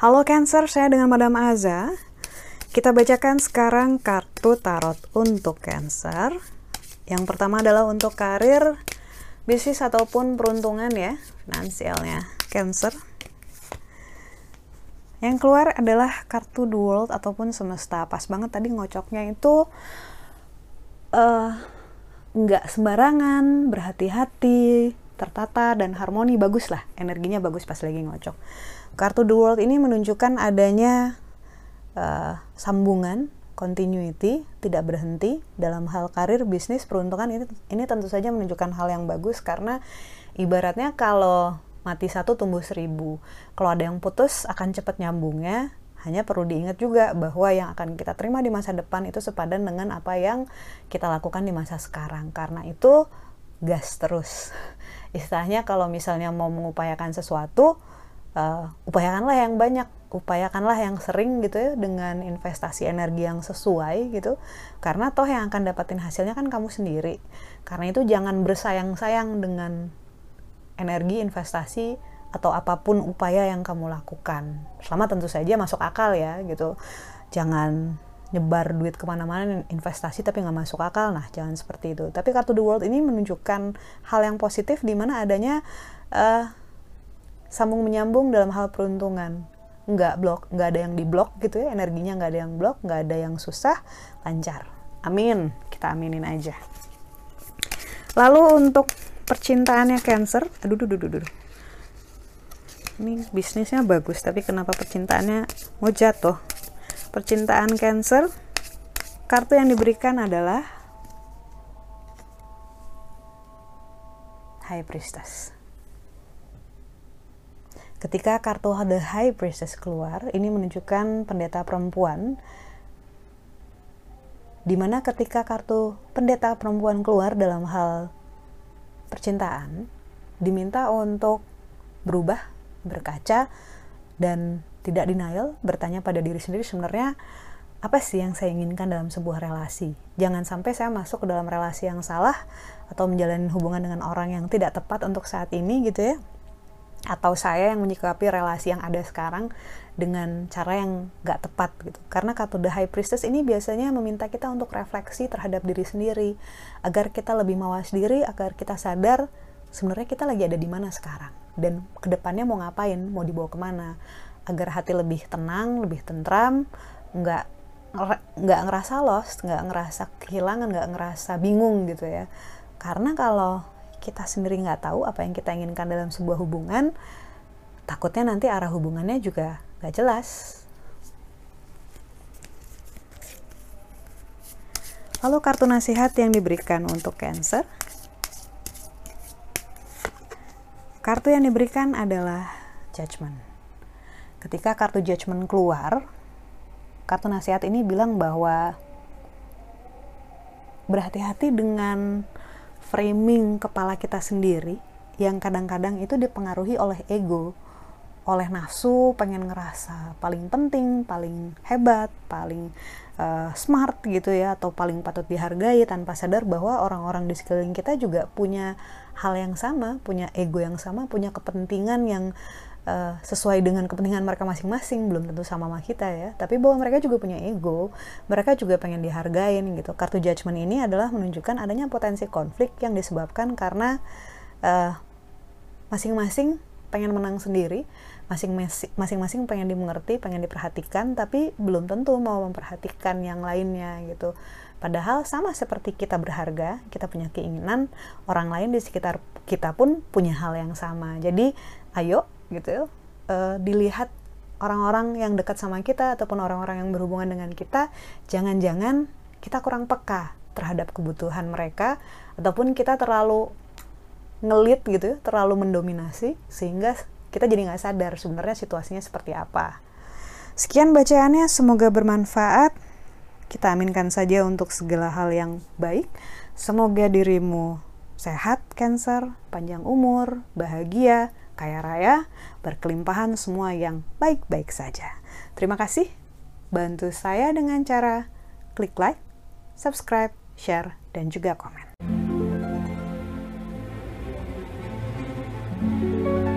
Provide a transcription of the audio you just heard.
Halo Cancer, saya dengan Madam Aza. Kita bacakan sekarang kartu tarot untuk Cancer. Yang pertama adalah untuk karir, bisnis ataupun peruntungan ya, finansialnya Cancer. Yang keluar adalah kartu World ataupun semesta. Pas banget tadi ngocoknya itu uh, nggak sembarangan, berhati-hati, tertata dan harmoni bagus lah, energinya bagus pas lagi ngocok Kartu The World ini menunjukkan adanya uh, sambungan, continuity, tidak berhenti dalam hal karir, bisnis, peruntungan ini ini tentu saja menunjukkan hal yang bagus karena ibaratnya kalau mati satu tumbuh seribu. Kalau ada yang putus akan cepat nyambungnya. Hanya perlu diingat juga bahwa yang akan kita terima di masa depan itu sepadan dengan apa yang kita lakukan di masa sekarang. Karena itu gas terus. Istilahnya kalau misalnya mau mengupayakan sesuatu, uh, upayakanlah yang banyak upayakanlah yang sering gitu ya dengan investasi energi yang sesuai gitu karena toh yang akan dapatin hasilnya kan kamu sendiri karena itu jangan bersayang-sayang dengan energi investasi atau apa pun upaya yang kamu lakukan. Selama tentu saja masuk akal ya gitu. Jangan nyebar duit ke mana-mana investasi tapi nggak masuk akal. Nah jangan seperti itu. Tapi kartu the world ini menunjukkan hal yang positif di mana adanya uh, sambung menyambung dalam hal peruntungan. Nggak blok nggak ada yang diblok gitu ya energinya nggak ada yang blok nggak ada yang susah lancar. Amin. Kita aminin aja. Lalu untuk percintaannya cancer aduh duh, duh, duh. Ini bisnisnya bagus tapi kenapa percintaannya mau jatuh? Percintaan cancer kartu yang diberikan adalah high priestess. Ketika kartu The High Priestess keluar, ini menunjukkan pendeta perempuan. Di mana ketika kartu pendeta perempuan keluar dalam hal percintaan, diminta untuk berubah, berkaca, dan tidak denial, bertanya pada diri sendiri sebenarnya apa sih yang saya inginkan dalam sebuah relasi. Jangan sampai saya masuk ke dalam relasi yang salah atau menjalani hubungan dengan orang yang tidak tepat untuk saat ini gitu ya. Atau saya yang menyikapi relasi yang ada sekarang dengan cara yang gak tepat gitu. Karena kartu The High Priestess ini biasanya meminta kita untuk refleksi terhadap diri sendiri agar kita lebih mawas diri agar kita sadar sebenarnya kita lagi ada di mana sekarang dan ke depannya mau ngapain mau dibawa ke mana agar hati lebih tenang lebih tentram nggak nggak ngerasa lost nggak ngerasa kehilangan nggak ngerasa bingung gitu ya karena kalau kita sendiri nggak tahu apa yang kita inginkan dalam sebuah hubungan, takutnya nanti arah hubungannya juga nggak jelas. Lalu kartu nasihat yang diberikan untuk Cancer. Kartu yang diberikan adalah Judgment. Ketika kartu Judgment keluar, kartu nasihat ini bilang bahwa berhati-hati dengan framing kepala kita sendiri yang kadang-kadang itu dipengaruhi oleh ego, oleh nafsu, pengen ngerasa paling penting, paling hebat, paling uh, smart gitu ya, atau paling patut dihargai tanpa sadar bahwa orang-orang di sekeliling kita juga punya hal yang sama, punya ego yang sama, punya kepentingan yang uh, sesuai dengan kepentingan mereka masing-masing belum tentu sama sama kita ya. Tapi bahwa mereka juga punya ego mereka juga pengen dihargain gitu. Kartu judgment ini adalah menunjukkan adanya potensi konflik yang disebabkan karena uh, masing-masing pengen menang sendiri masing-masing pengen dimengerti pengen diperhatikan tapi belum tentu mau memperhatikan yang lainnya gitu Padahal sama seperti kita berharga, kita punya keinginan, orang lain di sekitar kita pun punya hal yang sama. Jadi, ayo gitu uh, dilihat orang-orang yang dekat sama kita ataupun orang-orang yang berhubungan dengan kita jangan-jangan kita kurang peka terhadap kebutuhan mereka ataupun kita terlalu ngelit gitu ya, terlalu mendominasi sehingga kita jadi nggak sadar sebenarnya situasinya seperti apa. Sekian bacaannya, semoga bermanfaat. Kita aminkan saja untuk segala hal yang baik. Semoga dirimu sehat, Cancer, panjang umur, bahagia, kaya raya, berkelimpahan semua yang baik-baik saja. Terima kasih. Bantu saya dengan cara klik like, subscribe, share, dan juga komen. Thank you.